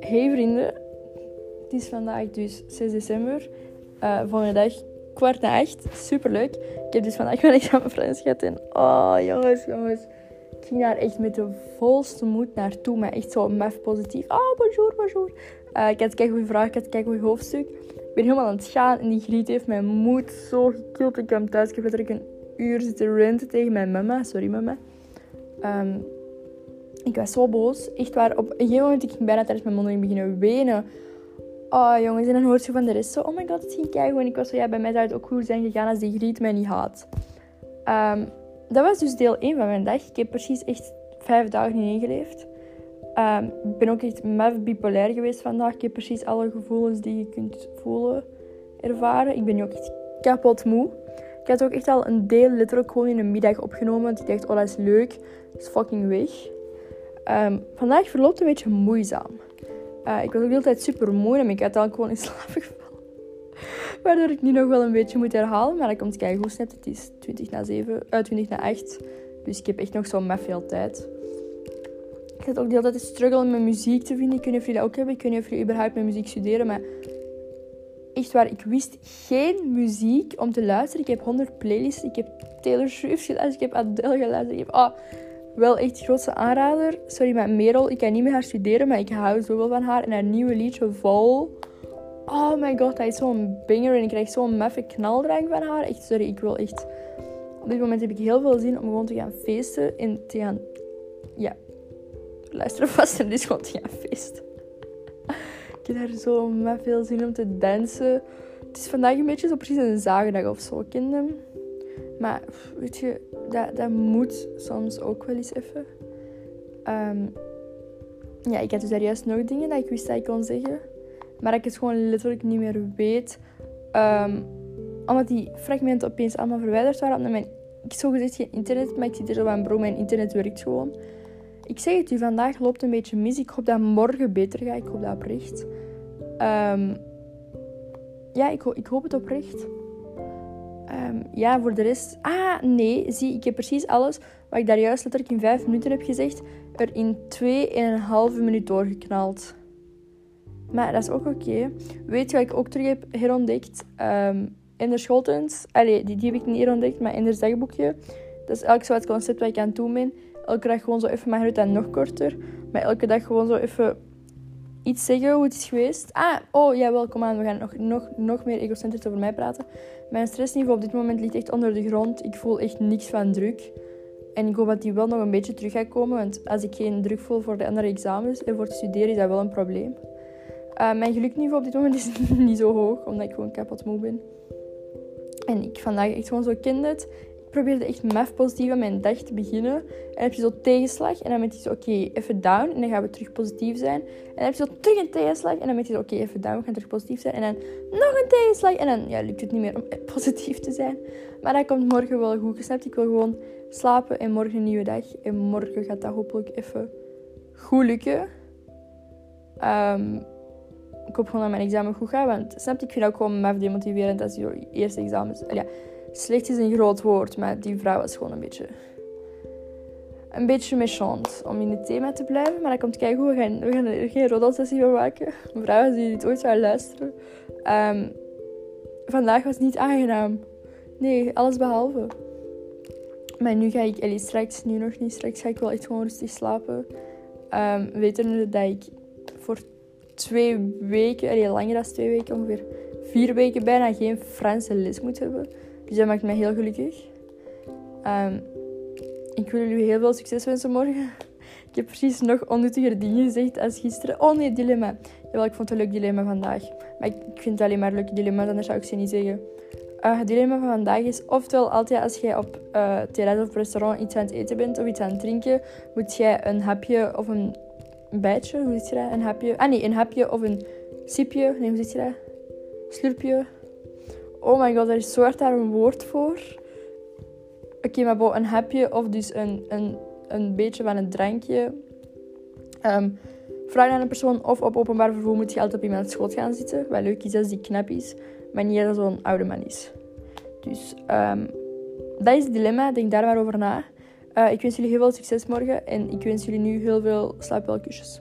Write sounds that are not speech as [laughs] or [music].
Hey vrienden, het is vandaag dus 6 december. Uh, dag kwart na acht. Superleuk. Ik heb dus vandaag mijn examen Frans gehad en oh jongens, jongens. Ik ging daar echt met de volste moed naartoe, maar echt zo mef positief. Oh, bonjour, bonjour. Uh, ik had kijken goede vraag, ik had kijken goede hoofdstuk. Ik ben helemaal aan het gaan en die griet heeft mijn moed zo gekild. Ik kwam thuis, ik heb letterlijk een uur zitten renten tegen mijn mama. Sorry mama. Um, ik was zo boos. Echt waar. Op een gegeven moment ik ging bijna tijdens mijn mondeling beginnen wenen. Oh jongens, en dan hoort je van de rest zo... Oh my god, het ging kijken. En ik was zo... Ja, bij mij zou het ook goed zijn gegaan als die griet mij niet haat. Um, dat was dus deel 1 van mijn dag. Ik heb precies echt vijf dagen ingeleefd. Um, ik ben ook echt maf bipolair geweest vandaag. Ik heb precies alle gevoelens die je kunt voelen ervaren. Ik ben nu ook echt kapot moe. Ik had ook echt al een deel letterlijk gewoon in een middag opgenomen. Want ik dacht, oh dat is leuk. Fucking weg. Um, vandaag verloopt een beetje moeizaam. Uh, ik was ook de hele tijd super moe en ik had al gewoon in slaap [laughs] gevallen. Waardoor ik nu nog wel een beetje moet herhalen. Maar dat komt kijken hoe net. Het is 20 na 7, uh, 20 na 8. Dus ik heb echt nog zo met veel tijd. Ik zat ook de hele tijd te struggelen met muziek te vinden. Ik weet niet of jullie dat ook hebben. Ik weet niet of jullie überhaupt met muziek studeren. Maar echt waar, ik wist geen muziek om te luisteren. Ik heb 100 playlists. Ik heb Taylor Swift geluisterd. Ik heb Adele geluisterd. Ik heb... Oh, wel echt grootste aanrader. Sorry, met Merel. Ik kan niet met haar studeren, maar ik hou zoveel van haar. En haar nieuwe liedje, Vol. Oh my god, hij is zo'n banger. En ik krijg zo'n meffe knaldrang van haar. Echt, sorry, ik wil echt... Op dit moment heb ik heel veel zin om gewoon te gaan feesten. En te gaan... Ja. Luister vast en dus gewoon te gaan feesten. ik heb daar zo met veel zin om te dansen. Het is vandaag een beetje zo precies een zagendag of zo, kinderen. Maar weet je, dat, dat moet soms ook wel eens even. Um, ja, ik had dus daar juist nog dingen dat ik wist dat ik kon zeggen. Maar dat ik het gewoon letterlijk niet meer weet. Um, omdat die fragmenten opeens allemaal verwijderd waren. Omdat mijn, ik zo gezegd geen internet, maar ik zit er zo aan bro, mijn internet werkt gewoon. Ik zeg het u, vandaag loopt een beetje mis. Ik hoop dat morgen beter gaat. Ik hoop dat oprecht. Um, ja, ik, ik hoop het oprecht. Um, ja, voor de rest... Ah, nee. Zie, ik heb precies alles wat ik daar juist letterlijk in vijf minuten heb gezegd... er in twee en een halve minuut doorgeknald. Maar dat is ook oké. Weet je wat ik ook terug heb herontdekt? Um, Ender Scholtens. Allee, die, die heb ik niet herontdekt, maar Ender dagboekje. Dat is elk zo concept wat ik aan het doen ben. Elke dag gewoon zo even, maar het dan nog korter. Maar elke dag gewoon zo even iets zeggen hoe het is geweest. Ah, oh ja, welkom aan. We gaan nog, nog, nog meer egocentrisch over mij praten. Mijn stressniveau op dit moment ligt echt onder de grond. Ik voel echt niks van druk. En ik hoop dat die wel nog een beetje terug gaat komen. Want als ik geen druk voel voor de andere examens en voor het studeren, is dat wel een probleem. Uh, mijn gelukniveau op dit moment is [laughs] niet zo hoog, omdat ik gewoon kapot moe ben. En ik vandaag echt gewoon zo kende het probeerde echt maf positief aan mijn dag te beginnen. En dan heb je zo tegenslag. En dan ben je zo, oké, even down. En dan gaan we terug positief zijn. En dan heb je zo terug een tegenslag. En dan ben je zo, oké, even down. We gaan terug positief zijn. En dan nog een tegenslag. En dan ja, lukt het niet meer om [laughs] positief te zijn. Maar dat komt morgen wel goed. Gesnapt, ik wil gewoon slapen. En morgen een nieuwe dag. En morgen gaat dat hopelijk even goed lukken. Um, ik hoop gewoon dat mijn examen goed gaat. Want snap ik vind ook gewoon maf demotiverend als je eerste examens... Ja, Slecht is een groot woord, maar die vrouw was gewoon een beetje... Een beetje méchant om in het thema te blijven. Maar dat komt kijken hoe we gaan, we gaan er geen rodelsessie van maken. Mevrouw, als jullie dit ooit zou luisteren. Um, vandaag was niet aangenaam. Nee, alles behalve. Maar nu ga ik, allee, straks, nu nog niet, straks ga ik wel echt gewoon rustig slapen. Um, ehm, wetende dat ik voor twee weken, allee, langer dan twee weken, ongeveer vier weken bijna geen Franse les moet hebben. Dus dat maakt mij heel gelukkig. Um, ik wil jullie heel veel succes wensen morgen. [laughs] Ik heb precies nog onnuttiger dingen gezegd als gisteren. Oh nee, dilemma. Jawel, ik vond het een leuk dilemma vandaag. Maar ik vind het alleen maar leuke dilemma's, anders zou ik ze niet zeggen. Uh, het dilemma van vandaag is, oftewel altijd als jij op uh, terras of restaurant iets aan het eten bent of iets aan het drinken, moet jij een hapje of een bijtje, hoe zit je dat? Een hapje, ah nee, een hapje of een sipje, nee, hoe zit je dat? Slurpje, Oh my god, er is zo hard daar een woord voor. Oké, maar een hapje of dus een, een, een beetje van een drankje. Um, vraag aan een persoon of op openbaar vervoer moet je altijd op iemands schoot gaan zitten. Wat leuk is als die knap is, maar niet als zo'n oude man is. Dus um, dat is het dilemma, denk daar maar over na. Ik wens jullie heel veel succes morgen en ik wens jullie nu heel veel slaapwelkusjes.